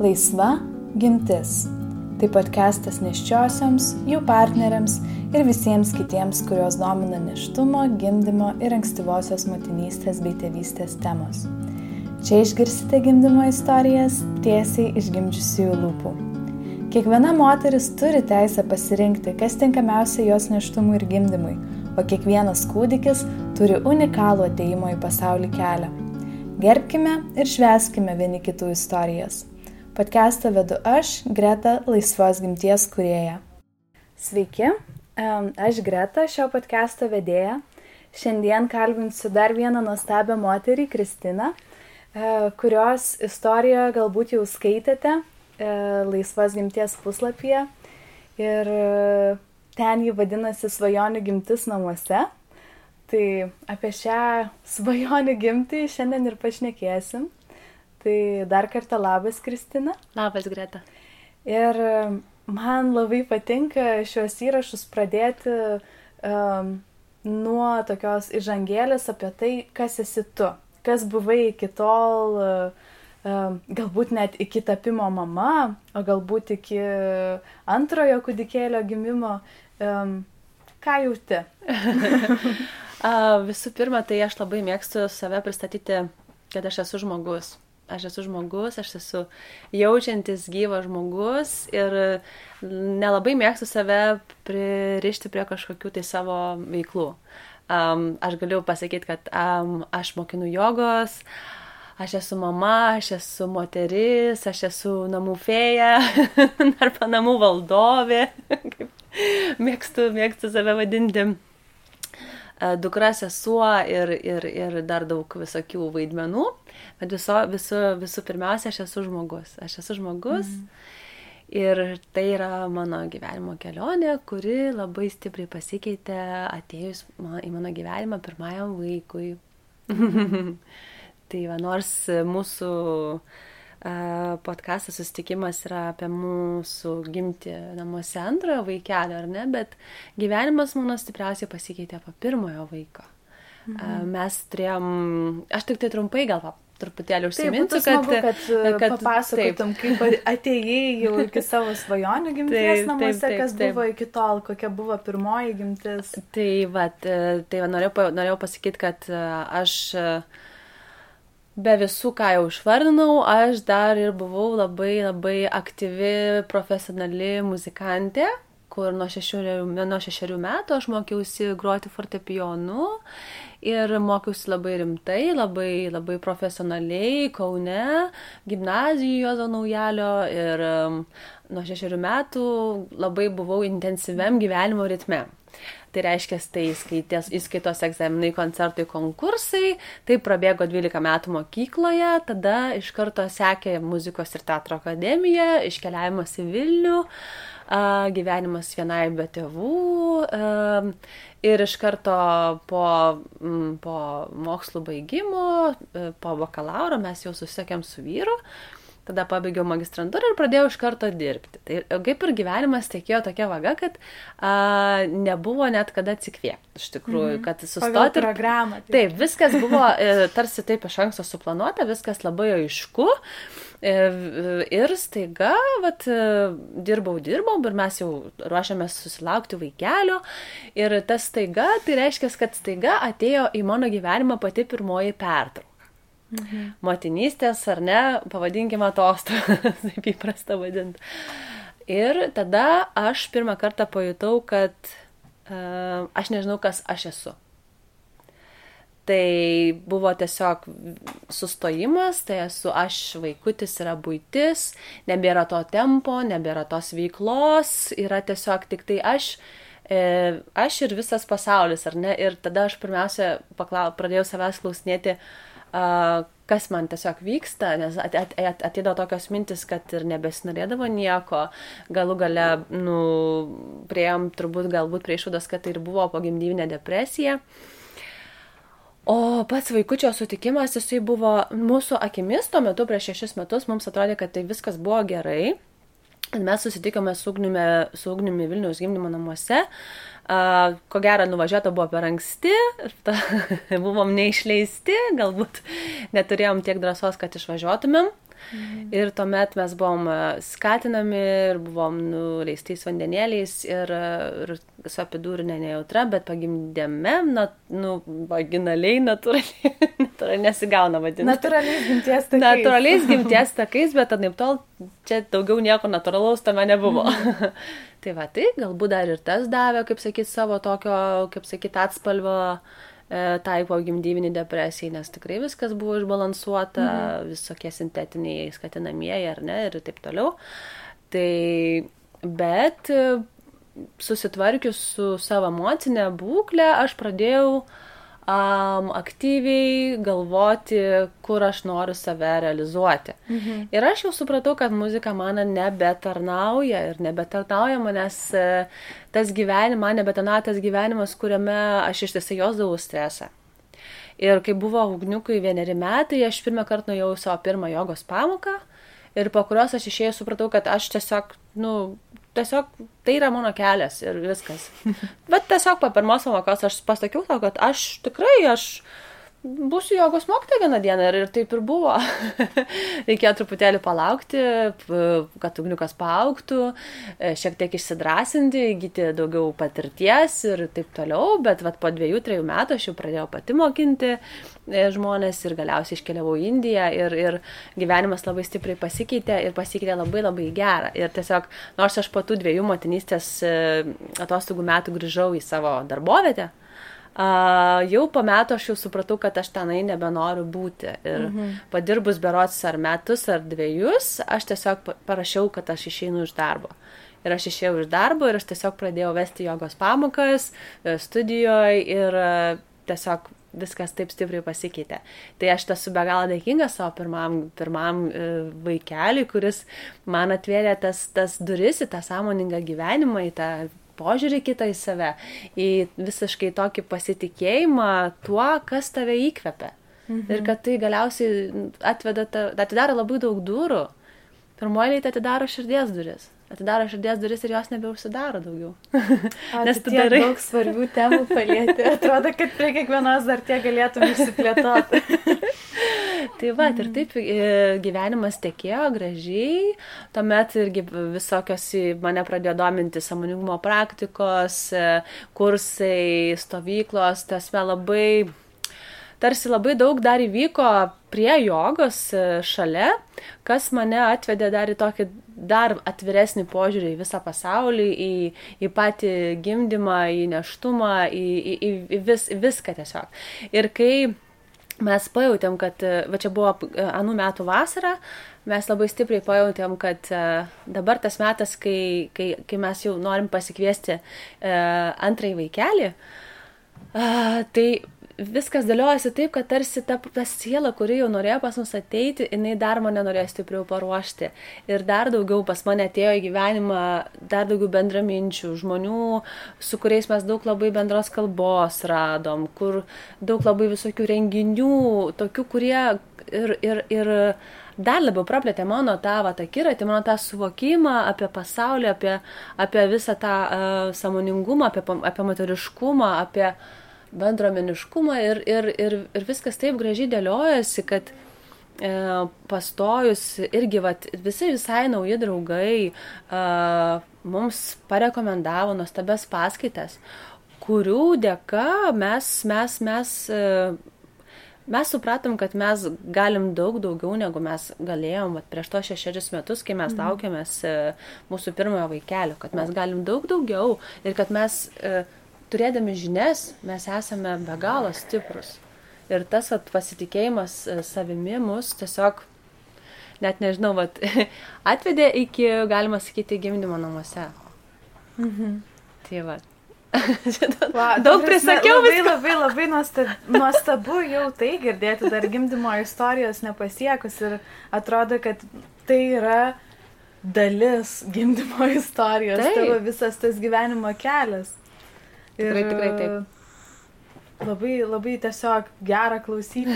Laisva gimtis. Tai podcastas neščiosioms, jų partneriams ir visiems kitiems, kuriuos domina neštumo, gimdymo ir ankstyvosios motinystės bei tėvystės temos. Čia išgirsite gimdymo istorijas tiesiai iš gimdžiusiųjų lūpų. Kiekviena moteris turi teisę pasirinkti, kas tinkamiausia jos neštumui ir gimdymui, o kiekvienas kūdikis turi unikalų ateimo į pasaulį kelią. Gerbkime ir šveskime vieni kitų istorijas. Podcastą vedu aš, Greta, laisvos gimties kurėja. Sveiki, aš Greta, šio podcast'o vedėja. Šiandien kalbinsiu dar vieną nuostabią moterį, Kristiną, e, kurios istoriją galbūt jau skaitėte e, laisvos gimties puslapyje. Ir e, ten jį vadinasi svajonių gimtis namuose. Tai apie šią svajonių gimtį šiandien ir pašnekėsim. Tai dar kartą labas, Kristina. Labas, Greta. Ir man labai patinka šios įrašus pradėti um, nuo tokios įžangėlės apie tai, kas esi tu, kas buvai iki tol, um, galbūt net iki tapimo mama, o galbūt iki antrojo kūdikėlio gimimo. Um, ką jauti? Visų pirma, tai aš labai mėgstu save pristatyti, kad aš esu žmogus aš esu žmogus, aš esu jaučiantis gyvas žmogus ir nelabai mėgstu save pririšti prie kažkokių tai savo veiklų. Um, aš galiu pasakyti, kad um, aš mokinu jogos, aš esu mama, aš esu moteris, aš esu namų fėja, arba namų valdovė, mėgstu, mėgstu save vadinti dukra sesuo ir, ir, ir dar daug visokių vaidmenų. Bet viso, visu, visų pirmiausia, aš esu žmogus. Aš esu žmogus. Mm. Ir tai yra mano gyvenimo kelionė, kuri labai stipriai pasikeitė atėjus į mano gyvenimą pirmajam vaikui. tai va, nors mūsų uh, podcastas susitikimas yra apie mūsų gimti namuose antrojo vaikelio, ar ne, bet gyvenimas mano stipriausiai pasikeitė po pirmojo vaiko. Mhm. Mes turėjom, aš tik tai trumpai gal truputėlį užsiminsiu, taip, kad, kad, uh, kad papasakotum, taip. kaip atėjai jau iki savo svajonių gimties taip, namuose, taip, taip, kas taip. buvo iki tol, kokia buvo pirmoji gimtis. Tai, va, tai va, norėjau, norėjau pasakyti, kad uh, aš uh, be visų, ką jau išvardinau, aš dar ir buvau labai labai aktyvi profesionali muzikantė kur nuo šešerių, nuo šešerių metų aš mokiausi groti fortepijonu ir mokiausi labai rimtai, labai, labai profesionaliai Kaune, gimnazijoje Jozo Naujalio ir um, nuo šešerių metų labai buvau intensyviam gyvenimo ritme. Tai reiškia, tai skaitės, įskaitos egzaminai, koncertai, konkursai, tai prabėgo 12 metų mokykloje, tada iš karto sekė muzikos ir teatro akademija, iškeliavimas į Vilnių, gyvenimas vienai be tėvų, Ir iš karto po, po mokslų baigimo, po bakalauro mes jau susisiekėm su vyru, tada pabaigiau magistrantūrą ir pradėjau iš karto dirbti. Tai kaip ir gyvenimas tekėjo tokia vaga, kad a, nebuvo net kada atsikvėpti, iš tikrųjų, mm -hmm. kad sustoti. Pagal programą. Taip. taip, viskas buvo e, tarsi taip iš anksto suplanuota, viskas labai aišku. E, ir staiga, vat, e, dirbau, dirbau ir mes jau ruošiamės susilaukti vaikelio. Ir tas staiga, tai reiškia, kad staiga atėjo į mano gyvenimą pati pirmoji pertrauka. Mhm. Motinystės ar ne, pavadinkime atostogas, taip įprasta vadinti. Ir tada aš pirmą kartą pajutau, kad uh, aš nežinau, kas aš esu. Tai buvo tiesiog sustojimas, tai esu aš, vaikutis yra būtis, nebėra to tempo, nebėra tos veiklos, yra tiesiog tik tai aš, e, aš ir visas pasaulis, ar ne? Ir tada aš pirmiausia paklau, pradėjau savęs klausinėti, a, kas man tiesiog vyksta, nes at, at, at, atėjo tokios mintis, kad ir nebesinorėdavo nieko, galų gale, nu, prieėm turbūt galbūt prie išvados, kad tai ir buvo pogimdyvinė depresija. O pats vaikučio sutikimas, jisai buvo mūsų akimis, tuo metu prieš šešis metus mums atrodė, kad tai viskas buvo gerai. Mes susitikome su ugnimi, su ugnimi Vilniaus gimdymo namuose. Uh, ko gero, nuvažiuota buvo per anksti, ta, buvom neišleisti, galbūt neturėjom tiek drąsos, kad išvažiuotumėm. Mhm. Ir tuomet mes buvom e, skatinami ir buvom nuleistais vandenėliais ir, ir su epidurinė nejautra, bet pagimdėme, na, nu, vaginaliai, natūraliai, natūraliai nesigauna vadinti. Natūraliais gimties takais. Natūraliais gimties takais, bet anaip tol čia daugiau nieko natūralaus tame nebuvo. Mhm. tai va, tai galbūt dar ir tas davė, kaip sakyt, savo tokio, kaip sakyt, atspalvio e, tai po gimdyvinį depresijai, nes tikrai viskas buvo išbalansuota, mhm. visokie sintetiniai skatinamieji ar ne ir taip toliau. Tai, bet susitvarkius su savo emocinė būklė, aš pradėjau um, aktyviai galvoti, kur aš noriu save realizuoti. Mhm. Ir aš jau supratau, kad muzika man nebetarnauja ir nebetarnauja manęs e, tas gyvenimas, man nebetarnauja tas gyvenimas, kuriame aš ištisai jausdavau stresą. Ir kai buvo ugniukui vieneri metai, aš pirmą kartą nuėjau savo pirmą jogos pamoką ir po kurios aš išėjau supratau, kad aš tiesiog, nu, tiesiog tai yra mano kelias ir viskas. Bet tiesiog po pirmos pamokos aš pasakiau tau, kad aš tikrai, aš būsiu jogos mokytoja vieną dieną ir, ir taip ir buvo. Reikėjo truputėlį palaukti, kad ugniukas paauktų, e, šiek tiek išsidrasinti, įgyti daugiau patirties ir taip toliau, bet vat, po dviejų, trejų metų aš jau pradėjau pati mokinti e, žmonės ir galiausiai iškeliavau į Indiją ir, ir gyvenimas labai stipriai pasikeitė ir pasikeitė labai labai gerą. Ir tiesiog, nors aš po tų dviejų motinystės e, atostogų metų grįžau į savo darbovietę, Uh, jau po metų aš jau supratau, kad aš tenai nebenoriu būti. Ir mhm. padirbus berots ar metus ar dviejus, aš tiesiog parašiau, kad aš išeinu iš darbo. Ir aš išėjau iš darbo ir aš tiesiog pradėjau vesti jogos pamokas e, studijoje ir e, tiesiog viskas taip stipriai pasikeitė. Tai aš esu be galo dėkinga savo pirmam, pirmam e, vaikeliui, kuris man atvėrė tas, tas duris į tą sąmoningą gyvenimą, į tą požiūrį kitą į save, į visiškai tokį pasitikėjimą tuo, kas tave įkvepia. Mhm. Ir kad tai galiausiai atveda, atidaro labai daug durų. Pirmoji tai atidaro širdies duris atidaro širdies duris ir jos nebeužsidaro daugiau. A, Nes tu darai daug svarbių temų palėti. Atrodo, kad prie kiekvienos dar tie galėtum išsiplėtoti. Tai va, ir taip e, gyvenimas tekėjo gražiai, tuomet irgi visokios mane pradėjo dominti samoningumo praktikos, e, kursai, stovyklos, tasme labai tarsi labai daug dar įvyko prie jogos e, šalia, kas mane atvedė dar į tokį dar atviresnį požiūrį į visą pasaulį, į, į patį gimdymą, į neštumą, į, į, į, vis, viską tiesiog. Ir kai mes pajutėm, kad, e, va čia buvo e, anų metų vasara, mes labai stipriai pajutėm, kad dabar tas metas, kai, kai, kai mes jau norim pasikviesti antrąjį vaikelį, tai viskas dėliojasi taip, kad tarsi ta, ta siela, kuri jau norėjo pas mus ateiti, jinai dar mane norėjo stipriau paruošti. Ir dar daugiau pas mane atėjo į gyvenimą, dar daugiau bendraminčių, žmonių, su kuriais mes daug labai bendros kalbos radom, kur daug labai visokių renginių, tokių, kurie ir, ir, ir dar labiau praplėtė mano tą akiratį, mano tą suvokimą apie pasaulį, apie, apie visą tą uh, samoningumą, apie, apie moteriškumą, apie uh, bendromeniškumą ir, ir, ir, ir viskas taip gražiai dėliojasi, kad e, pastojus irgi vat, visi visai nauji draugai e, mums parekomendavo nuostabes paskaitas, kurių dėka mes, mes, mes, e, mes supratom, kad mes galim daug daugiau negu mes galėjom vat, prieš to šešerius metus, kai mes mhm. laukiamės e, mūsų pirmojo vaikelio, kad mes galim daug daugiau ir kad mes e, turėdami žinias mes esame be galo stiprus. Ir tas vat, pasitikėjimas e, savimi mus tiesiog, net nežinau, vat, atvedė iki, galima sakyti, gimdymo namuose. Mhm. Tai va. Va, Daug prisakiau. Labai, labai, labai nuostabu, nuostabu jau tai girdėti, dar gimdymo istorijos nepasiekus ir atrodo, kad tai yra dalis gimdymo istorijos, tai. tavo visas tas gyvenimo kelias. Tikrai, ir, tikrai taip. Labai, labai tiesiog gera klausyti.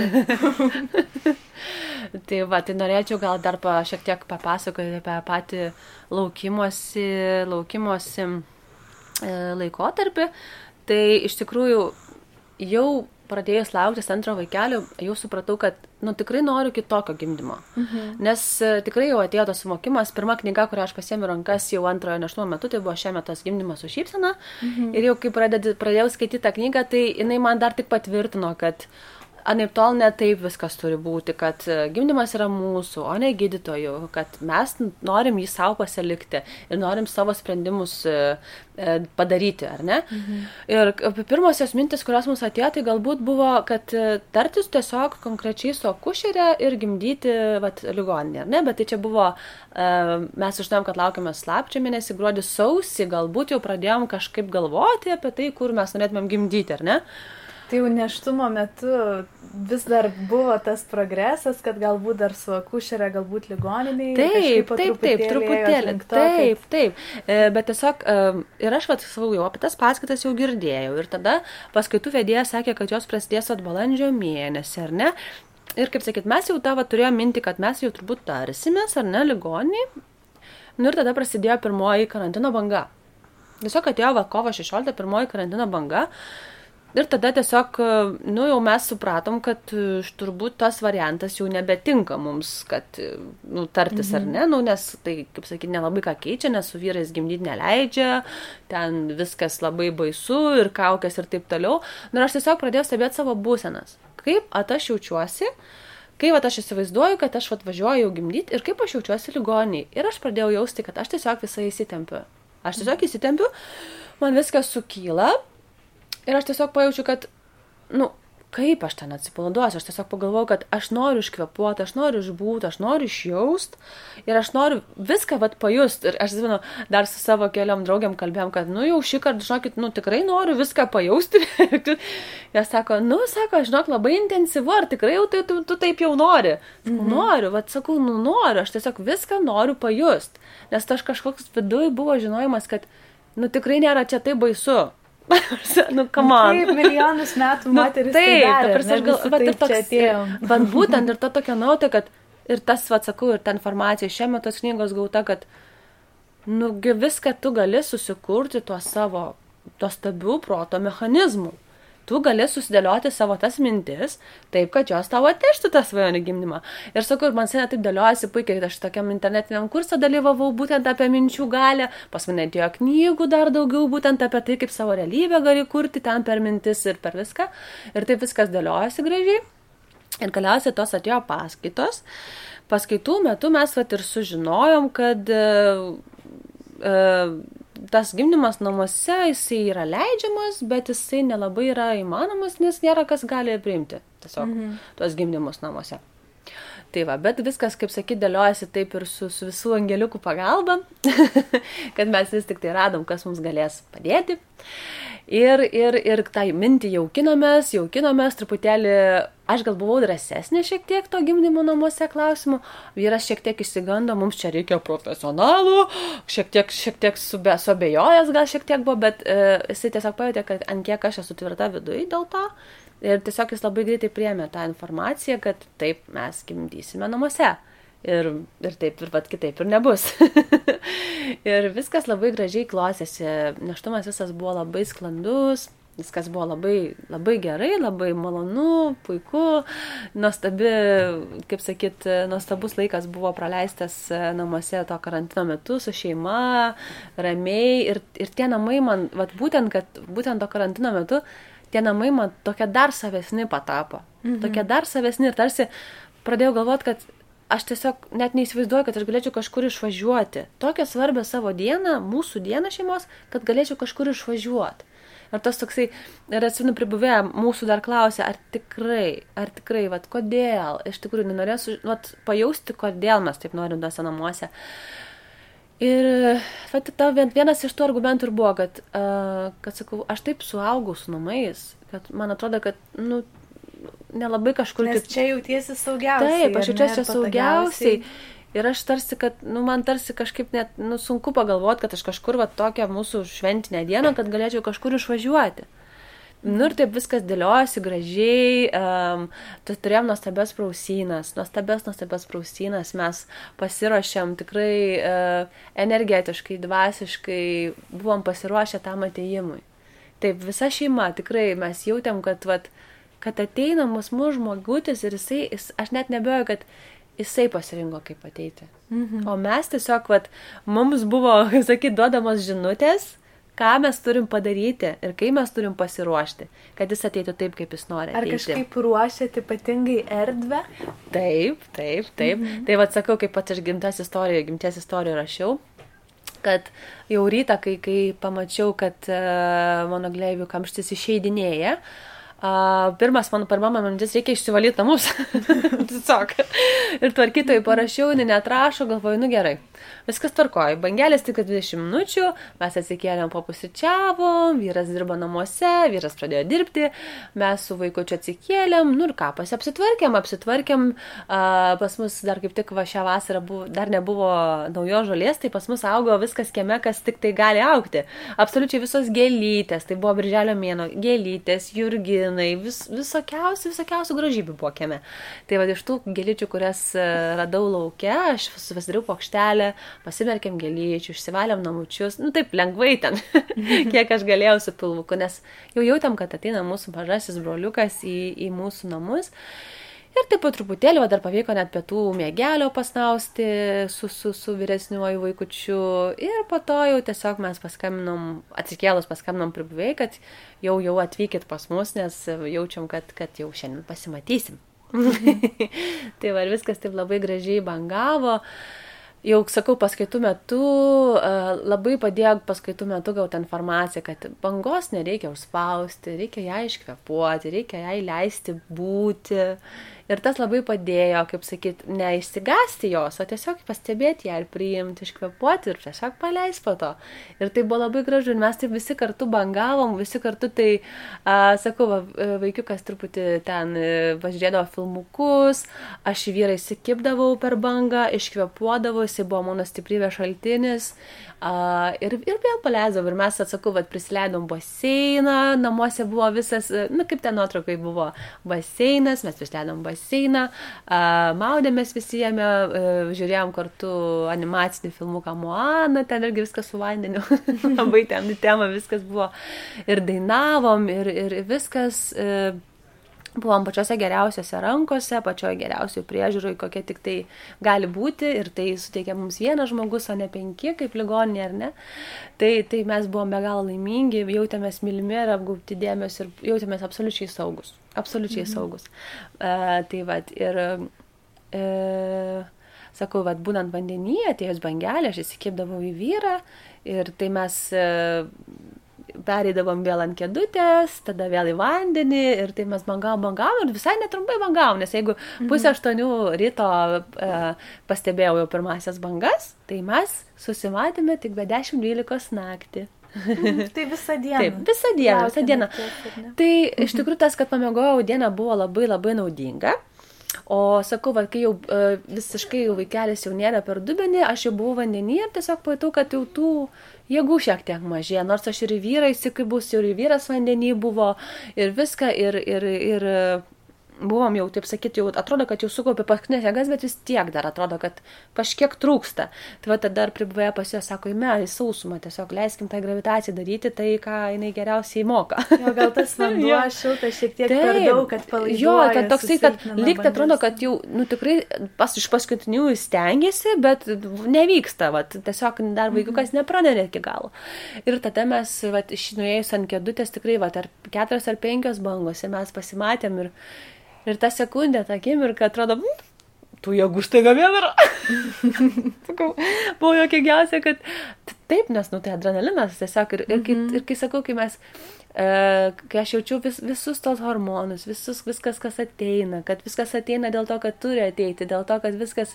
tai va, tai norėčiau gal dar pa, šiek tiek papasakoti apie patį laukimosi, laukimosi e, laikotarpį. Tai iš tikrųjų jau pradėjus lauktis antro vaikelio, jau supratau, kad, nu, tikrai noriu kitokio gimdymo. Mhm. Nes e, tikrai jau atėjo tas suvokimas. Pirma knyga, kurią aš pasėmiau rankas jau antrojo neštumo metu, tai buvo šiame tas gimdymas su šypsena. Mhm. Ir jau kai pradėd, pradėjau skaityti tą knygą, tai jinai man dar tik patvirtino, kad anaip tol ne taip viskas turi būti, kad e, gimdymas yra mūsų, o ne gydytojų, kad mes norim jį savo pasilikti ir norim savo sprendimus e, e, padaryti, ar ne? Mhm. Ir pirmosios mintis, kurios mums atėjo, tai galbūt buvo, kad tartis tiesiog konkrečiai su akušerė ir gimdyti vat, ligoninė, ar ne? Bet tai čia buvo, mes žinojom, kad laukiame slapčio mėnesį, gruodį sausį, galbūt jau pradėjom kažkaip galvoti apie tai, kur mes norėtumėm gimdyti, ar ne? Tai jau neštumo metu vis dar buvo tas progresas, kad galbūt dar su akušerė, galbūt ligoniniai. Taip, taip, taip, truputėlį. To, taip, kad... taip. E, bet tiesiog e, ir aš vat savo jau apie tas paskaitas jau girdėjau. Ir tada paskaitų vedėjas sakė, kad jos prasidės at balandžio mėnesį, ar ne? Ir kaip sakyt, mes jau tavo turėjome minti, kad mes jau turbūt tarsimės, ar ne, ligoniniai. Nu ir tada prasidėjo pirmoji karantino banga. Tiesiog atėjo va kovo 16 pirmoji karantino banga. Ir tada tiesiog, nu, jau mes supratom, kad e, turbūt tas variantas jau nebetinka mums, kad, e, nu, tartis mhm. ar ne, nu, nes tai, kaip sakyti, nelabai ką keičia, nes su vyrais gimdyti neleidžia, ten viskas labai baisu ir kaukės ir taip toliau. Nu, ir aš tiesiog pradėjau stebėti savo būsenas. Kaip at aš jaučiuosi, kaip at aš įsivaizduoju, kad aš atvažiuoju jau gimdyti ir kaip aš jaučiuosi ligoniai. Ir aš pradėjau jausti, kad aš tiesiog visai įsitempiu. Aš tiesiog įsitempiu, man viskas sukyla Ir aš tiesiog pajaučiu, kad, nu, kaip aš ten atsipalaiduosiu, aš tiesiog pagalvoju, kad aš noriu iškvepuoti, aš noriu išbūti, aš noriu išjaust ir aš noriu viską vat pajust. Ir aš, žinau, dar su savo keliom draugiam kalbėjom, kad, nu, jau šį kartą, žinokit, nu, tikrai noriu viską pajausti. Jie sako, nu, sako, žinok, labai intensyvu, ar tikrai jau tai, tu, tu taip jau nori. Mhm. Noriu, vat sakau, nu, noriu, aš tiesiog viską noriu pajust. Nes tas kažkoks viduj buvo žinojimas, kad, nu, tikrai nėra čia taip baisu nu, kaman. Taip, milijonus metų nu, moteris. Nu, taip, tai darė, ta prasme, aš gal, bet ir toks. Bet būtent ir ta tokia nauta, kad ir tas, atsakau, ir ta informacija šiame tos knygos gauta, kad, nu, viską tu gali susikurti tuo savo, tuo stabių proto mechanizmu tu gali susidėlioti savo tas mintis, taip, kad jos tavo atneštų tą svajonį gimdymą. Ir sakau, ir man seniai taip dėliojasi puikiai, aš tokiam internetiniam kursą dalyvavau būtent apie minčių galę, pas mane atėjo knygų dar daugiau būtent apie tai, kaip savo realybę gali kurti ten per mintis ir per viską. Ir taip viskas dėliojasi gražiai. Ir galiausiai tos atėjo paskaitos. Paskaitų metu mes vat ir sužinojom, kad uh, uh, tas gimdymas namuose, jisai yra leidžiamas, bet jisai nelabai yra įmanomas, nes nėra kas gali priimti tiesiog mhm. tuos gimdymus namuose. Tai va, bet viskas, kaip sakyt, dėliojasi taip ir su, su visų angeliukų pagalba, kad mes vis tik tai radom, kas mums galės padėti. Ir, ir, ir tą mintį jaukinomės, jaukinomės truputėlį, aš gal buvau drąsesnė šiek tiek to gimdymo namuose klausimų, vyras šiek tiek įsigando, mums čia reikia profesionalų, šiek tiek, šiek tiek sube, suabejojęs gal šiek tiek buvo, bet e, jisai tiesiog pajutė, kad ant kiek aš esu tvirta viduje dėl to. Ir tiesiog jis labai greitai priemė tą informaciją, kad taip mes gimdysime namuose. Ir, ir taip, ir pat kitaip ir nebus. ir viskas labai gražiai klostėsi. Neštumas visas buvo labai sklandus, viskas buvo labai, labai gerai, labai malonu, puiku, nuostabi, kaip sakyt, nuostabus laikas buvo praleistas namuose to karantino metu su šeima, ramiai. Ir, ir tie namai man, vat, būtent, kad būtent to karantino metu, tie namai man tokie dar savesni patapo. Mhm. Tokie dar savesni ir tarsi pradėjau galvoti, kad aš tiesiog net neįsivaizduoju, kad aš galėčiau kažkur išvažiuoti. Tokią svarbę savo dieną, mūsų dieną šeimos, kad galėčiau kažkur išvažiuoti. Ir tas toksai, ir atsimenu pribuvę, mūsų dar klausė, ar tikrai, ar tikrai, vad, kodėl, iš tikrųjų, nenorėsiu, vad, pajausti, kodėl mes taip norim tuose namuose. Ir vat, ta, vienas iš tų argumentų ir buvo, kad, uh, kad sakau, aš taip suaugau su namais, kad man atrodo, kad, nu, nelabai kažkur. Nes čia jautiesi saugiausiai. Taip, aš jaučiuosi saugiausiai. Ir aš tarsi, kad, nu, man tarsi kažkaip net, nu, sunku pagalvoti, kad aš kažkur, va, tokią mūsų šventinę dieną, kad galėčiau kažkur išvažiuoti. Nu ir taip viskas dėliojasi gražiai, um, turėjom nuostabias prausynas, nuostabias, nuostabias prausynas, mes pasiruošėm tikrai uh, energetiškai, dvasiškai, buvom pasiruošę tam ateimui. Taip, visa šeima, tikrai mes jautėm, kad, vat, uh, kad ateina mus mūsų žmogutis ir jisai, jis, aš net nebejoju, kad jisai pasirinko kaip ateiti. Mhm. O mes tiesiog, vat, mums buvo, sakyt, duodamos žinutės, ką mes turim padaryti ir kaip mes turim pasiruošti, kad jis ateitų taip, kaip jis nori. Ateiti. Ar kažkaip ruošiat ypatingai erdvę? Taip, taip, taip. Mhm. Tai vad sakau, kaip pats aš gimtas istoriją, gimties istoriją rašiau kad jau rytą, kai, kai pamačiau, kad uh, mano gleivių kamštis išeidinėja, uh, Uh, pirmas mano pirma mintis reikia išsivalyti namus. Tiesiog. ir tvarkytojai parašiau, jinai netrašo, galvoju, nu gerai. Viskas tvarkoja. Bangelės tik 20 minučių, mes atsikėlėm papusryčiavom, vyras dirbo namuose, vyras pradėjo dirbti, mes su vaiku čia atsikėlėm, nu ir ką, apsitvarkėm, apsitvarkėm. Uh, pas mus dar kaip tik va šią vasarą buvo, dar nebuvo naujos žolės, tai pas mus augo viskas kieme, kas tik tai gali aukti. Absoliučiai visos gėlytės, tai buvo birželio mėno, gėlytės, jurgin gėlynai, vis, visokiausių, visokiausių gražybių buvo kieme. Tai va iš tų gėlyčių, kurias radau laukia, aš susidariau plokštelę, pasimerkėm gėlyčių, išsivalėm namučius, nu taip lengvai ten, kiek aš galėjau su pilvuku, nes jau jautėm, kad ateina mūsų mažasis broliukas į, į mūsų namus. Ir taip po truputėlį, o dar pavyko net pietų mėgelio pasnausti su, su, su vyresniuoju vaikučiu. Ir po to jau tiesiog mes paskaminom, atsikėlus paskaminom pribuvėjai, kad jau jau atvykit pas mus, nes jaučiam, kad, kad jau šiandien pasimatysim. tai va, viskas taip labai gražiai bangavo. Jau sakau, paskaitų metu labai padėjo paskaitų metu gauti informaciją, kad bangos nereikia užspausti, reikia ją iškvepuoti, reikia ją įleisti būti. Ir tas labai padėjo, kaip sakyt, neišsigasti jos, o tiesiog pastebėti ją ir priimti, iškvepuoti ir tiesiog paleis po to. Ir tai buvo labai gražu, ir mes taip visi kartu bangavom, visi kartu tai, a, sakau, va, vaikiukas truputį ten e, važiuodavo filmukus, aš vyrą įsikipdavau per bangą, iškvepuodavau, jisai buvo mano stiprybės šaltinis, Uh, ir, ir vėl paleidom, ir mes, atsakau, vat, prisileidom baseiną, namuose buvo visas, na nu, kaip ten nuotraukai buvo baseinas, mes prisileidom baseiną, uh, maudėmės visi jame, uh, žiūrėjom kartu animacinį filmuką Moana, ten irgi viskas su vandeniu, labai ten į temą viskas buvo, ir dainavom, ir, ir viskas. Uh, buvom pačiose geriausiose rankose, pačioje geriausioje priežiūroje, kokia tik tai gali būti ir tai suteikia mums vienas žmogus, o ne penki, kaip ligoninė, ar ne. Tai, tai mes buvom be galo laimingi, jautėmės mylimi ir apgaubti dėmesio ir jautėmės absoliučiai saugus. Absoliučiai mhm. saugus. Uh, tai vad ir... Uh, sakau, vad būnant vandenyje, atėjus bangelė, aš įsikipdavau į vyrą ir tai mes uh, pereidavom vėl ant kėdutės, tada vėl į vandenį ir tai mes bangavom, bangavom ir visai netrumpai bangavom, nes jeigu mhm. pusę aštuonių ryto e, pastebėjau jau pirmasias bangas, tai mes susimatėme tik be 10-12 naktį. Mhm, tai visą dieną. Taip, visą dieną, visą dieną. Tai iš mhm. tikrųjų tas, kad pamiegojau dieną buvo labai labai naudinga. O sakau, va, kai jau uh, visiškai jau vaikelis jau nėra per dubenį, aš jau buvau vandenį ir tiesiog pajutau, kad jau tų jėgų šiek tiek mažėja, nors aš ir į vyrą įsikibus, ir į vyras vandenį buvo, ir viską, ir, ir, ir buvom jau, taip sakyti, jau atrodo, kad jau sukaupė paskutinės jėgas, bet vis tiek dar atrodo, kad kažkiek trūksta. Tai va tada dar pribuvę pas juos sako, įme, į sausumą, tiesiog leiskim tą gravitaciją daryti tai, ką jinai geriausiai moka. Jo, gal tas vanduo šiltas šiek tiek taip, per daug, kad palaikytų. Jo, kad toksai, kad lyg atrodo, kad jau, nu tikrai pas, iš paskutinių stengiasi, bet nevyksta, va, tiesiog dar mhm. vaikiukas nepranešė iki galo. Ir tada mes, va, išnuėjus ant kėdutės, tikrai, va, ar keturios ar penkios bangos ir mes pasimatėm ir Ir tą sekundę, tą akimirką atrodo, tų jėgų staiga vėl yra. sakau, buvo jokingiausia, kad taip, nes, nu, tai adrenalinas tiesiog. Ir, ir, kai, mhm. ir kai sakau, kai mes, e, kai aš jaučiu vis, visus tos hormonus, visus, viskas, kas ateina, kad viskas ateina dėl to, kad turi ateiti, dėl to, kad viskas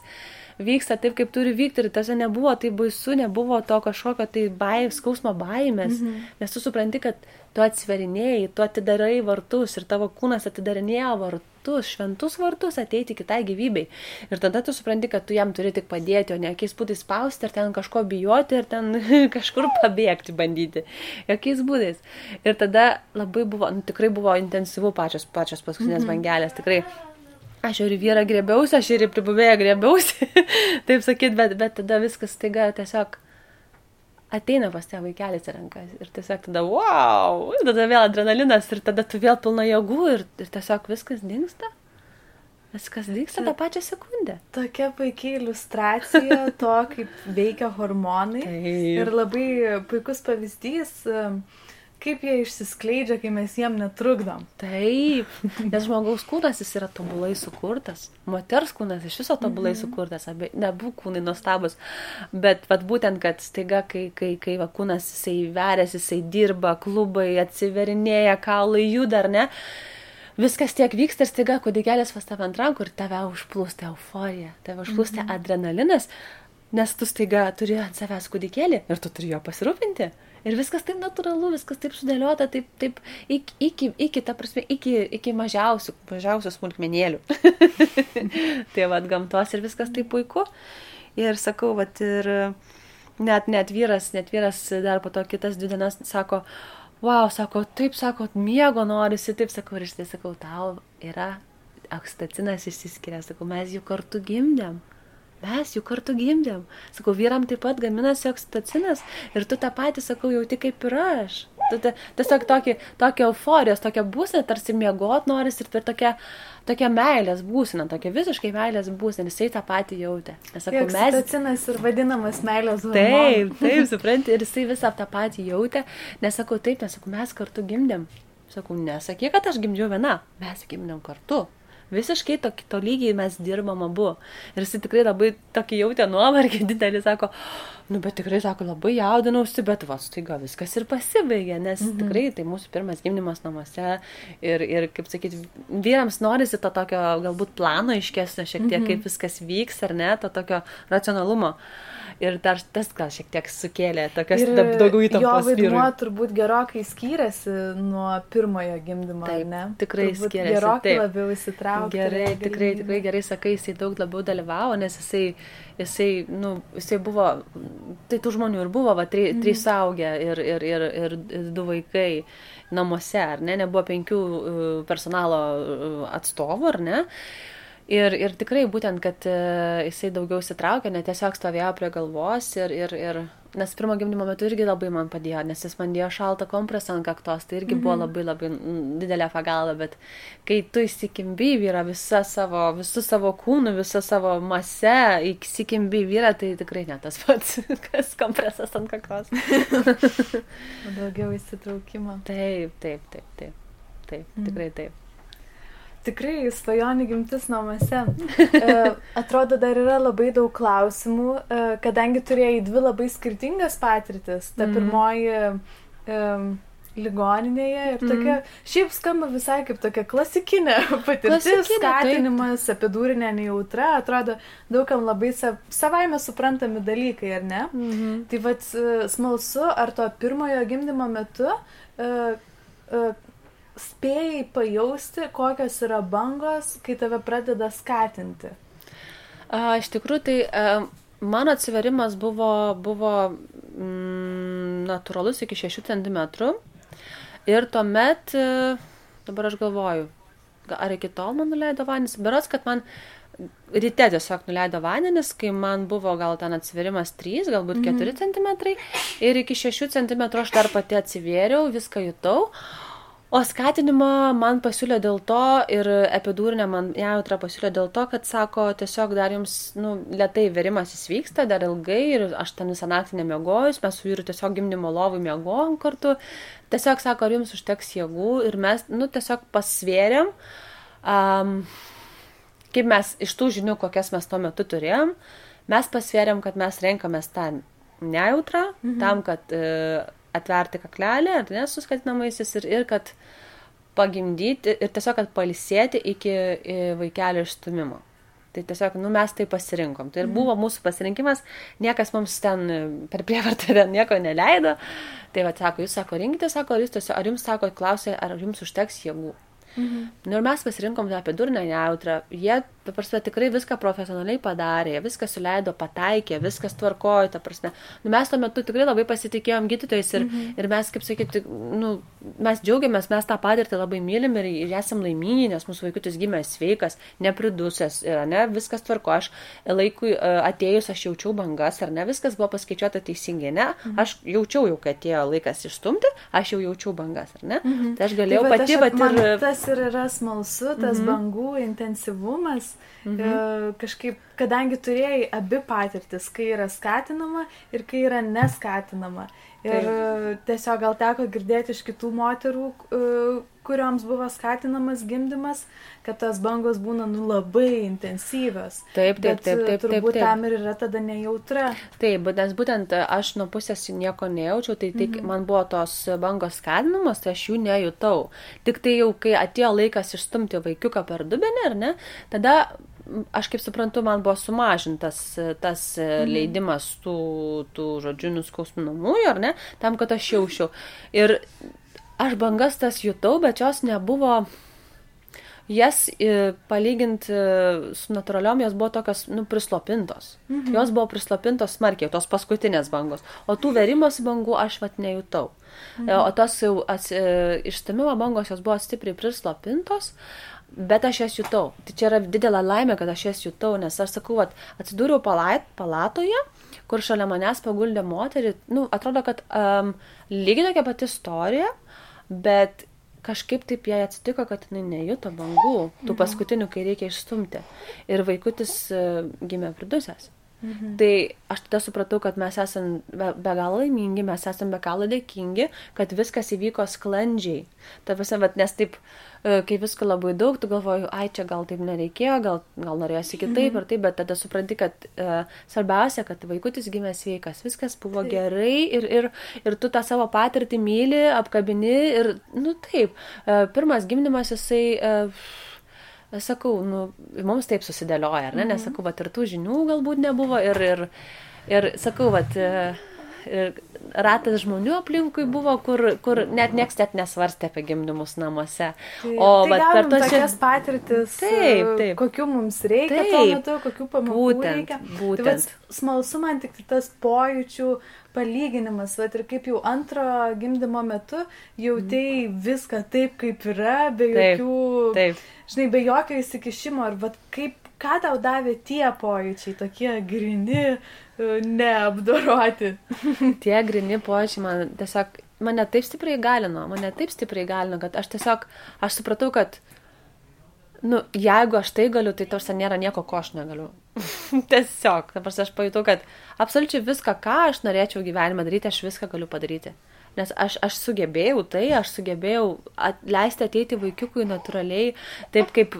vyksta taip, kaip turi vykti ir tas nebuvo tai baisu, nebuvo to kažkokio tai baimės, skausmo baimės, mhm. nes tu supranti, kad tu atsverinėjai, tu atidarai vartus ir tavo kūnas atidarinėjo vartus, šventus vartus ateiti kitai gyvybei. Ir tada tu supranti, kad tu jam turi tik padėti, o ne jokiais būdais spausti, ar ten kažko bijoti, ar ten kažkur pabėgti bandyti. Jokiais būdais. Ir tada labai buvo, nu, tikrai buvo intensyvu pačios, pačios paskutinės -hmm. bangelės, tikrai. Aš ir vyrą grėbiausi, aš ir pribuvėję grėbiausi, taip sakyt, bet, bet tada viskas taiga tiesiog ateina pas tie vaikelis į rankas ir tiesiog tada, wow, ir tada vėl adrenalinas ir tada tu vėl pilna jėgų ir, ir tiesiog viskas dinksta. Viskas vyksta tą pačią sekundę. Tokia puikiai iliustracija to, kaip veikia hormonai. Taip. Ir labai puikus pavyzdys, kaip jie išsiskleidžia, kai mes jiem netrukdom. Taip, nes žmogaus kūnas jis yra tobulai sukurtas, moters kūnas iš viso tobulai mhm. sukurtas, abi, nebu kūnai nuostabus, bet vat, būtent, kad staiga, kai, kai, kai va, kūnas jisai verėsi, jisai dirba, klubai atsiverinėja, kaulai juda ar ne, viskas tiek vyksta ir staiga kūdikėlis pas tave ant rankų ir tave užplūsta euforija, tave užplūsta mhm. adrenalinas, nes tu staiga turi ant savęs kūdikėlį ir tu turi jo pasirūpinti. Ir viskas taip natūralu, viskas taip sudėliota, taip, taip iki, iki, iki ta prasme, iki, iki mažiausių, mažiausių smulkmenėlių. tai vad gamtos ir viskas taip puiku. Ir sakau, vad ir net, net vyras, net vyras dar po to kitas dvi dienas sako, wow, sako, taip, sako, miego norisi, taip, sakau, ir aš tai sakau, tau yra okstatinas išsiskiria, sakau, mes jų kartu gimdėm. Mes jų kartu gimdėm. Sakau, vyram taip pat gaminasi oksitocinas ir tu tą patį, sakau, jauti kaip ir aš. Tu tiesiog tokį, tokia euforijos, tokia būsena, tarsi miegot noris ir tokia, tokia meilės būsena, tokia visiškai meilės būsena, jisai tą patį jautė. Nes sakau, mes... Oksitocinas ir vadinamas meilės hormonas. Taip, taip, supranti, ir jisai visą tą patį jautė, nesakau taip, nesakau, mes kartu gimdėm. Sakau, nesakyk, kad aš gimdžiau viena, mes gimdėm kartu. Visiškai to, to lygiai mes dirbam abu. Ir jis tikrai labai tokį jautė nuovargį didelį, sako, nu bet tikrai, sako, labai jaudinausi, bet vas, taiga viskas ir pasibaigė, nes mhm. tikrai tai mūsų pirmas gimdymas namuose ir, ir kaip sakyti, vyrams norisi to tokio galbūt plano iškesnio šiek tiek, mhm. kaip viskas vyks ar ne, to tokio racionalumo. Uh, ir dar tas gal šiek tiek sukėlė tokias daugiau įtampos. Jo vaidmuo turbūt gerokai skyrėsi nuo pirmojo gimdymo, taip, ne? Tikrai turbūt skyrėsi. Gerokai taip. labiau įsitraukė. Gerai, tikrai, tikrai gerai sakai, jisai daug labiau dalyvavo, nes jisai, jisai, nu, jisai buvo, tai tų žmonių ir buvo, va, tri, mm. trys saugę ir, ir, ir, ir, ir du vaikai namuose, ar ne, nebuvo penkių uh, personalo uh, atstovų, ar ne. Ir, ir tikrai būtent, kad e, jisai daugiau sitraukė, ne tiesiog stovėjo prie galvos ir, ir, ir nes pirmo gimdymo metu irgi labai man padėjo, nes jis man dėjo šaltą kompresą ant kaktos, tai irgi mhm. buvo labai labai didelė pagalba, bet kai tu įsikimbi vyrą visą savo, visų savo kūnų, visą savo masę, įsikimbi vyrą, tai tikrai ne tas pats, kas kompresas ant kaktos. Daugiau įsitraukimo. Taip, taip, taip, taip, taip, mhm. tikrai taip. Tikrai svajonių gimtis namuose. E, atrodo, dar yra labai daug klausimų, e, kadangi turėjai dvi labai skirtingas patirtis. Ta mm. pirmoji um, ligoninėje ir tokia, mm. šiaip skamba visai kaip tokia klasikinė patirtis, klasikinė, skatinimas, taip. epidūrinė nejautra, atrodo daugam labai sav, savaime suprantami dalykai, ar ne? Mm -hmm. Tai vad smalsu, ar to pirmojo gimdymo metu uh, uh, spėjai pajausti, kokios yra bangos, kai tave pradeda skatinti? A, iš tikrųjų, tai a, mano atsiverimas buvo, buvo mm, natūralus iki 6 cm. Ir tuomet, dabar aš galvoju, ar iki tol man nuleido vandenis, berots, kad man ryte tiesiog nuleido vandenis, kai man buvo gal ten atsiverimas 3, galbūt 4 mm -hmm. cm ir iki 6 cm aš dar pati atsivėriau, viską jutau. O skatinimą man pasiūlė dėl to ir epidūrinę man jautrą pasiūlė dėl to, kad sako, tiesiog dar jums, nu, lietai verimas įvyksta, dar ilgai ir aš ten visą naktį nemiegojus, mes su vyru tiesiog gimdymo lovui miegojom kartu. Tiesiog sako, ar jums užteks jėgų ir mes, nu, tiesiog pasvėrėm, um, kaip mes iš tų žinių, kokias mes tuo metu turėjom, mes pasvėrėm, kad mes renkamės tą nejautrą, mhm. tam, kad uh, atverti kaklelį, ar ne, su skatinamaisiais ir, ir kad pagimdyti ir tiesiog, kad palisėti iki vaikelio išstumimo. Tai tiesiog, nu, mes tai pasirinkom. Tai ir mhm. buvo mūsų pasirinkimas, niekas mums ten per prievartą nieko neleido. Tai va, sako, jūs sako, rinkite, sako, ar jūs tiesiog, ar jums sako, klausė, ar jums užteks jėgų. Mhm. Nu, ir mes pasirinkom tą epidurinę jautrą. Jie, ta prasme, tikrai viską profesionaliai padarė, viską suleido, pataikė, viskas tvarkojo, ta prasme. Nu, mes tuo metu tikrai labai pasitikėjom gydytojais ir, mhm. ir mes, kaip sakyti, nu, mes džiaugiamės, mes tą patirtį labai mylim ir, ir esam laimingi, nes mūsų vaikutis gimė sveikas, nepridusęs, ir, ne, viskas tvarko. Aš laikui e, atėjus, aš jaučiau bangas, ar ne, viskas buvo paskaičiuota teisingai, ne, mhm. aš jaučiau jau, kad atėjo laikas išstumti, aš jau jaučiau bangas, ar ne? Mhm. Tai aš galėjau tai, pati, bet ir... Tas ir yra smalsu, tas mhm. bangų intensyvumas, mhm. E, kažkaip, kadangi turėjai abi patirtis, kai yra skatinama ir kai yra neskatinama. Ir Taip. tiesiog gal teko girdėti iš kitų moterų, e, kurioms buvo skatinamas gimdymas, kad tas bangos būna nu, labai intensyvios. Taip, taip, taip, taip. Turbūt taip, taip. tam ir yra tada nejautra. Taip, nes būtent aš nuo pusės nieko nejaučiau, tai tik mhm. man buvo tos bangos skatinamos, tai aš jų nejutau. Tik tai jau, kai atėjo laikas išstumti vaikiuką per dubenį, ar ne, tada aš kaip suprantu, man buvo sumažintas tas mhm. leidimas tų, tų žodžių nuskausminamųjų, ar ne, tam, kad aš jaučiau. Ir aš bangas tas jutau, bet jos nebuvo, jas e, palyginti e, su natūraliom, jos buvo tokios, nu, prislopintos. Mhm. Jos buvo prislopintos smarkiai, tos paskutinės bangos. O tų verimos bangų aš vat nejutau. Mhm. O tos jau ats, e, išstamimo bangos, jos buvo stipriai prislopintos. Bet aš jas jutau. Tai čia yra didelė laimė, kad aš jas jutau, nes aš sakau, vat, atsidūriau palat, palatoje, kur šalia manęs paguldė moterį. Nu, atrodo, kad um, lygiai tokia pati istorija, bet kažkaip taip jai atsitiko, kad jinai nejuto bangų, tų mhm. paskutinių, kai reikia išstumti. Ir vaikutis uh, gimė pridusęs. Mhm. Tai aš tada supratau, kad mes esame be, be galo laimingi, mes esame be galo dėkingi, kad viskas įvyko sklandžiai. Ta visą, nes taip, e, kai visko labai daug, tu galvoju, ai čia gal taip nereikėjo, gal, gal norėjosi kitaip mhm. ir taip, bet tada supranti, kad uh, svarbiausia, kad vaikutis gimė sveikas, viskas buvo taip. gerai ir, ir, ir tu tą savo patirtį myli, apkabini ir, nu taip, uh, pirmas gimdymas jisai... Uh, sakau, nu, mums taip susidėlioja, ar ne, nes mhm. sakau, va, ir tų žinių galbūt nebuvo ir, ir, ir sakau, va, ir ratas žmonių aplinkui buvo, kur, kur net nieks net nesvarstė apie gimdymus namuose. Tai, o tai per tos tokias patirtis, taip, taip. kokiu mums reikia taip, tuo metu, kokiu pamokų būtent, reikia. Būtent. Tai, va, smalsu man tik tas pojūčių palyginimas, va, ir kaip jau antro gimdymo metu jautėjai mm. viską taip, kaip yra, be jokių, taip, taip. žinai, be jokio įsikišimo, ar va, kaip, ką tau davė tie pojūčiai, tokie grini, e, neapdoroti. tie grini pojūčiai man tiesiog, mane taip stipriai galino, mane taip stipriai galino, kad aš tiesiog, aš supratau, kad nu, jeigu aš tai galiu, tai tarsi nėra nieko, ko aš negaliu. Tiesiog, dabar aš pajutau, kad absoliučiai viską, ką aš norėčiau gyvenime daryti, aš viską galiu padaryti. Nes aš, aš sugebėjau tai, aš sugebėjau at, leisti ateiti vaikiukui natūraliai, taip kaip,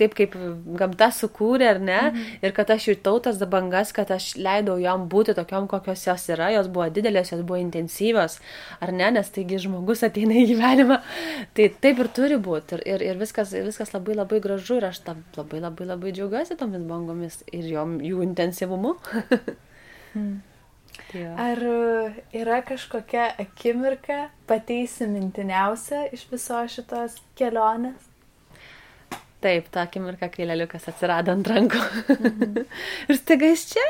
taip kaip gamta sukūrė, ar ne? Mhm. Ir kad aš jutau tas bangas, kad aš leidau jom būti tokiom, kokios jos yra, jos buvo didelės, jos buvo intensyvios, ar ne? Nes taigi žmogus ateina į gyvenimą. Tai taip ir turi būti. Ir, ir, ir viskas, viskas labai labai gražu ir aš tam labai labai labai džiaugiuosi tomis bangomis ir jom, jų intensyvumu. hmm. Jo. Ar yra kažkokia akimirka pati įsimintiniausia iš viso šitos kelionės? Taip, ta akimirka, kai leliukas atsirado ant rankų. Mhm. ir staiga iš čia.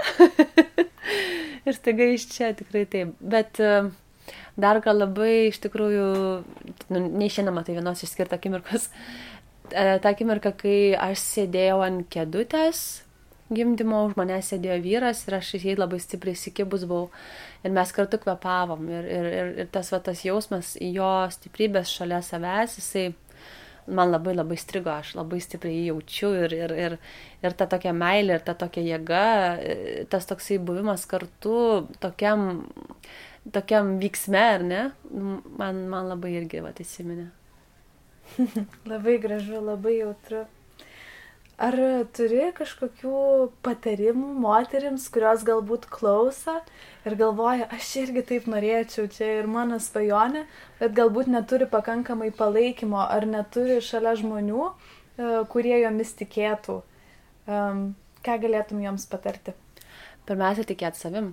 ir staiga iš čia, tikrai taip. Bet e, dar gal labai iš tikrųjų, nu, neišinama tai vienos išskirta akimirkos. E, ta akimirka, kai aš sėdėjau ant kėdutės gimdymo, už mane sėdėjo vyras ir aš jai labai stipriai įsikibus buvau ir mes kartu kvepavom ir, ir, ir, ir tas, va, tas jausmas jo stiprybės šalia savęs, jisai man labai labai strigo, aš labai stipriai jaučiu ir, ir, ir, ir ta tokia meilė, ir ta tokia jėga, tas toksai buvimas kartu tokiam, tokiam vyksme, ar ne, man, man labai irgi va, įsiminė. labai gražu, labai jautru. Ar turi kažkokių patarimų moterims, kurios galbūt klauso ir galvoja, aš irgi taip norėčiau, čia ir mano svajonė, bet galbūt neturi pakankamai palaikymo ar neturi šalia žmonių, e, kurie jomis tikėtų. Ką galėtum joms patarti? Pirmiausia, tikėti savim.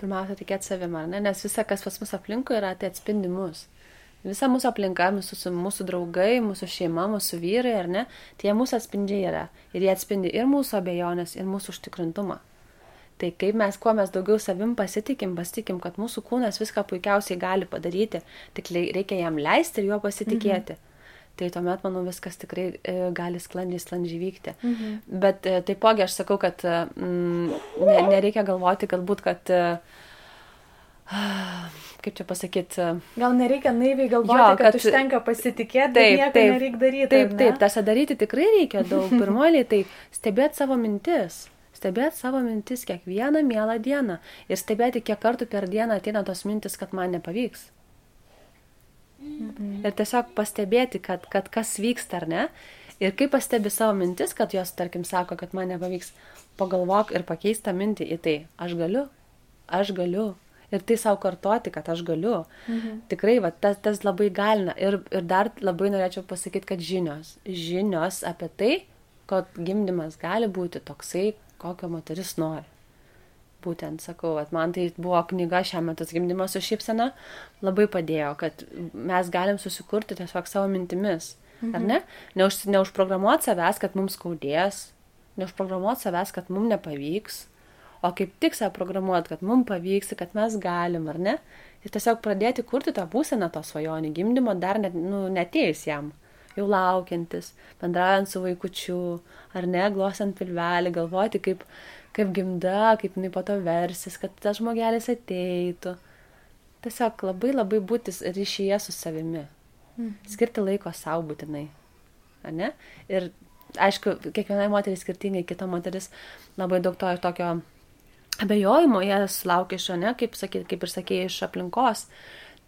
Pirmiausia, tikėti savim, ar ne? Nes visa, kas pas mus aplinkui yra, tai atspindi mus. Visa mūsų aplinka, mūsų, mūsų draugai, mūsų šeima, mūsų vyrai, ar ne, tie mūsų atspindžiai yra. Ir jie atspindi ir mūsų abejonės, ir mūsų užtikrintumą. Tai kaip mes, kuo mes daugiau savim pasitikim, pasitikim, kad mūsų kūnas viską puikiausiai gali padaryti, tik reikia jam leisti ir juo pasitikėti. Mhm. Tai tuomet, manau, viskas tikrai e, gali sklandžiai, sklandžiai vykti. Mhm. Bet e, taipogi aš sakau, kad mm, ne, nereikia galvoti, galbūt, kad e, kaip čia pasakyti. Gal nereikia naiviai galvoti, jo, kad, kad užtenka pasitikėti, taip, nieko taip, nereikia daryti. Taip, taip, tas daryti tikrai reikia daug. Pirmoliai, tai stebėti savo mintis. Stebėti savo mintis kiekvieną mielą dieną. Ir stebėti, kiek kartų per dieną ateina tos mintis, kad man nepavyks. Mhm. Ir tiesiog pastebėti, kad, kad kas vyksta ar ne. Ir kai pastebi savo mintis, kad jos, tarkim, sako, kad man nepavyks, pagalvok ir pakeista mintį į tai, aš galiu, aš galiu, ir tai savo kartoti, kad aš galiu. Mhm. Tikrai, va, tas, tas labai galina. Ir, ir dar labai norėčiau pasakyti, kad žinios, žinios apie tai, kad gimdymas gali būti toksai, kokio moteris nori. Būtent sakau, at man tai buvo knyga šią metą gimdymas su šypsena, labai padėjo, kad mes galim susikurti tiesiog savo mintimis. Mhm. Ar ne? Neuž, neužprogramuoti savęs, kad mums skaudės, neužprogramuoti savęs, kad mums nepavyks, o kaip tik save programuot, kad mums pavyks, kad mes galim, ar ne? Ir tiesiog pradėti kurti tą būseną to svajonių gimdymo dar net, nu, netėjus jam, jau laukiantis, bendraujant su vaikučiu, ar ne, glosant pilvelį, galvoti, kaip, kaip gimda, kaip jinai po to versis, kad tas žmogelis ateitų. Tiesiog labai labai būtis ryšyje su savimi. Mhm. Skirti laiko savo būtinai. Ar ne? Ir aišku, kiekvienai moteriai skirtingai, kita moteris labai daug to ir tokio abejojimo jie sulaukia iš, ne, kaip, sakyt, kaip ir sakėjai, iš aplinkos.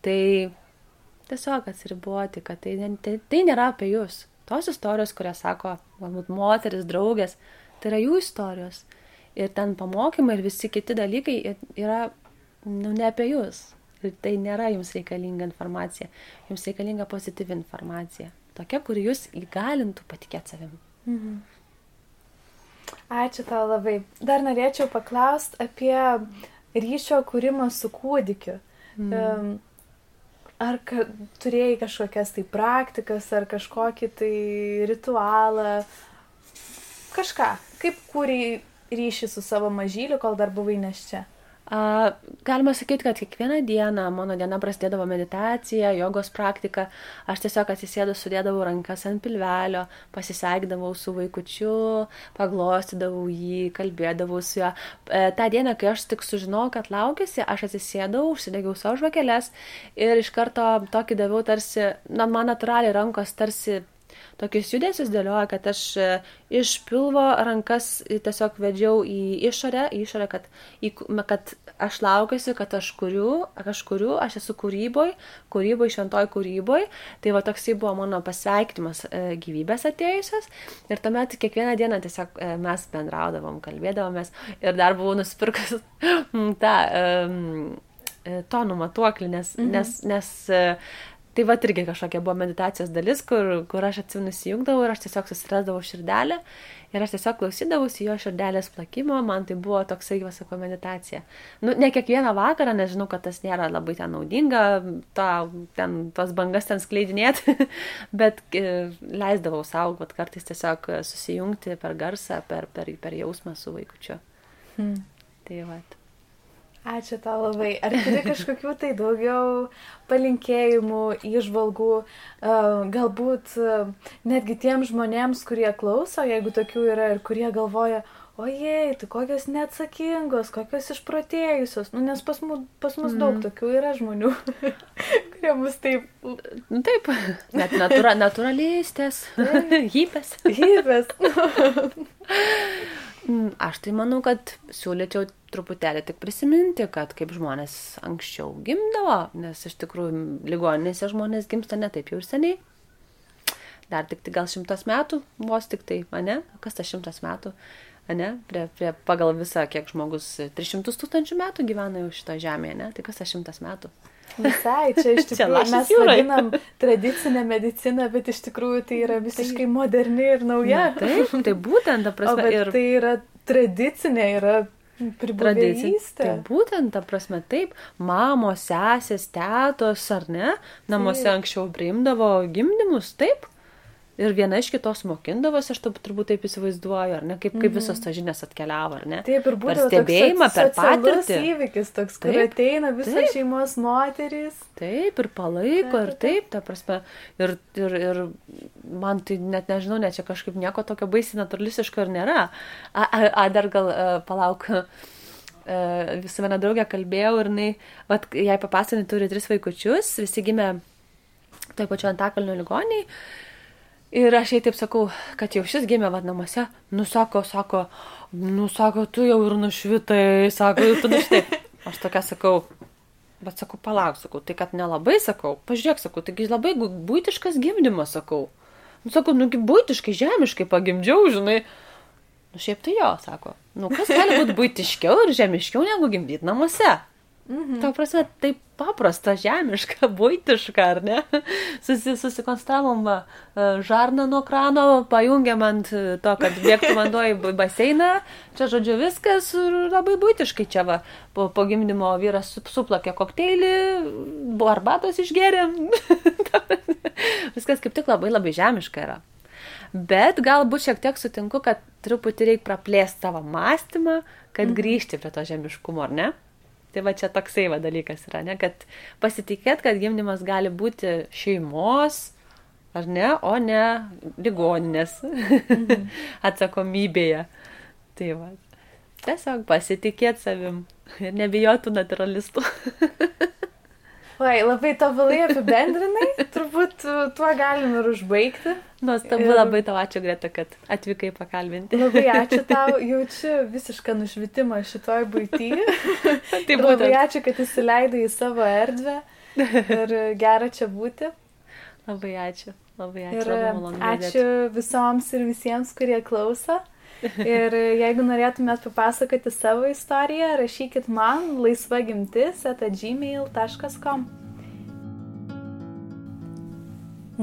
Tai tiesiog atsiriboti, kad tai, tai, tai nėra apie jūs. Tos istorijos, kurias sako, galbūt moteris, draugės, tai yra jų istorijos. Ir ten pamokymai ir visi kiti dalykai yra nu, ne apie jūs. Ir tai nėra jums reikalinga informacija. Jums reikalinga pozityvi informacija. Tokia, kuri jūs įgalintų patikėti savim. Mhm. Ačiū tau labai. Dar norėčiau paklausti apie ryšio kūrimą su kūdikiu. Mm. Ar ka, turėjai kažkokias tai praktikas, ar kažkokį tai ritualą, kažką, kaip kūrėjai ryšį su savo mažyliu, kol dar buvai neščia? A, galima sakyti, kad kiekvieną dieną mano diena prasidėdavo meditacija, jogos praktika, aš tiesiog atsisėdu, sudėdavau rankas ant pilvelio, pasiseikdavau su vaikučiu, paglostydavau jį, kalbėdavau su juo. E, tą dieną, kai aš tik sužinojau, kad laukėsi, aš atsisėdau, užsidegiau savo žvakeles ir iš karto tokį daviau tarsi, na, man natūraliai rankos tarsi tokius judesius dėlioja, kad aš e, iš pilvo rankas tiesiog vedžiau į išorę, į išorę, kad, į, kad aš laukiuosi, kad aš kuriu, aš kuriu, aš esu kūryboj, kūryboj, šventoj kūryboj. Tai va toksai buvo mano pasveiktimas e, gyvybės atėjusios. Ir tuomet kiekvieną dieną tiesiog e, mes bendraudavom, kalbėdavomės ir dar buvau nusipirkus tą um, tonų matuoklį, nes, mhm. nes, nes Tai va irgi kažkokia buvo meditacijos dalis, kur, kur aš atsimenu įjungdavau ir aš tiesiog susirasdavau širdelę ir aš tiesiog klausydavausi jo širdelės plakimo, man tai buvo toksai, sako, meditacija. Nu, ne kiekvieną vakarą, nežinau, kad tas nėra labai ten naudinga, ta, ten, tos bangas ten skleidinėti, bet e, leisdavau savo, kad kartais tiesiog susijungti per garsą, per, per, per jausmą su vaikučiu. Hmm. Tai va. Ačiū tau labai. Ar turi kažkokių tai daugiau palinkėjimų, išvalgų, galbūt netgi tiem žmonėms, kurie klauso, jeigu tokių yra ir kurie galvoja, ojei, tu kokios neatsakingos, kokios išprotėjusios, nu, nes pas, mu, pas mus mm. daug tokių yra žmonių, kurie mus taip... Nu, taip, net natura, naturalistės, hypės. Hypės. Mm, aš tai manau, kad siūlyčiau truputėlį tik prisiminti, kad kaip žmonės anksčiau gimdavo, nes iš tikrųjų ligoninėse žmonės gimsta ne taip jau ir seniai. Dar tik tai gal šimtas metų, vos tik tai, ne? Kas tas šimtas metų, ne? Prie, prie, pagal visą, kiek žmogus 300 tūkstančių metų gyvena jau šito žemėje, ne? Tai kas tas šimtas metų? Visai, čia iš tikrųjų čia mes vadinam tradicinę mediciną, bet iš tikrųjų tai yra visiškai moderni ir nauja. Na, taip, tai būtent, ta prasme. O, ir tai yra tradicinė, yra Pribuvėjystė. Tai būtent, ta prasme, taip, mamos, sesės, tėtos ar ne, namuose Taip. anksčiau priimdavo gimdymus, taip. Ir viena iš kitos mokindavosi, aš taip, turbūt taip įsivaizduoju, ar ne, kaip, kaip visos tos žinios atkeliavo, ar ne. Taip ir būtent stebėjimą, per patirtį. įvykis toks, kur Taip, ateina visos taip. šeimos moterys. Taip, ir palaiko, ir Taip, taip, ta prasme. Ir, ir, ir man tai net nežinau, net čia kažkaip nieko tokio baisiai naturalistiško ir nėra. A, a, a dar gal uh, palauk. Uh, visą vieną draugę kalbėjau ir jinai, vat, jai papasakojai, turi tris vaikučius, visi gimė toj pačioj Antakalnio ligoniai. Ir aš jai taip sakau, kad jau šis gimė vad namuose, nusako, sako, nusako, tu jau ir nušvitai, sako, jau tu nušvitai. Aš tokia sakau, bet sakau, palauk, sakau, tai kad nelabai sakau, pažiūrėk, sakau, taigi labai būtiškas gimdymas, sakau. Nu, sakau, nugi būtiškai, žemiškai pagimdžiau, žinai. Nu, šiaip tai jo, sako. Nu, kas gali būti būtiškiau ir žemiškiau negu gimdyti namuose? Mhm. Ta prasme, taip paprasta, žemiška, būtiška, ar ne? Susi, susikonstravom e, žarną nuo krano, pajungiam ant to, kad bėgtų vanduo į baseiną. Čia, žodžiu, viskas labai būtiškai čia va. Po, po gimdymo vyras sup- suplakė kokteilį, buvo arbatos išgėrėm. viskas kaip tik labai labai žemiška yra. Bet galbūt šiek tiek sutinku, kad truputį reikia praplėsti savo mąstymą, kad grįžti prie to žemiškumo, ar ne? Tai va čia toksai va dalykas yra, ne? Kad pasitikėt, kad gimdymas gali būti šeimos, ar ne, o ne ligoninės atsakomybėje. Tai va. Tiesiog pasitikėt savim ir nebijotų naturalistų. Oi, labai tobulai apibendrinai, turbūt tuo galim ir užbaigti. Nuostabu, Ir- labai tau ačiū, Greta, kad atvykai pakalbinti. Labai ačiū tau, jaučiu visišką nušvitimą šitoj būtyje. Tai Ir labai būtent. ačiū, kad įsileidai į savo erdvę ir gera čia būti. Labai ačiū. Labai ačiū. Ir labai ačiū visoms ir visiems, kurie klauso. Ir jeigu norėtumėt papasakoti savo istoriją, rašykit man laisvagimtis atagmail.com.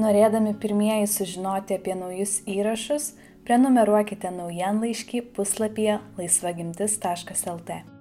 Norėdami pirmieji sužinoti apie naujus įrašus, prenumeruokite naujienlaiškį puslapyje laisvagimtis.lt.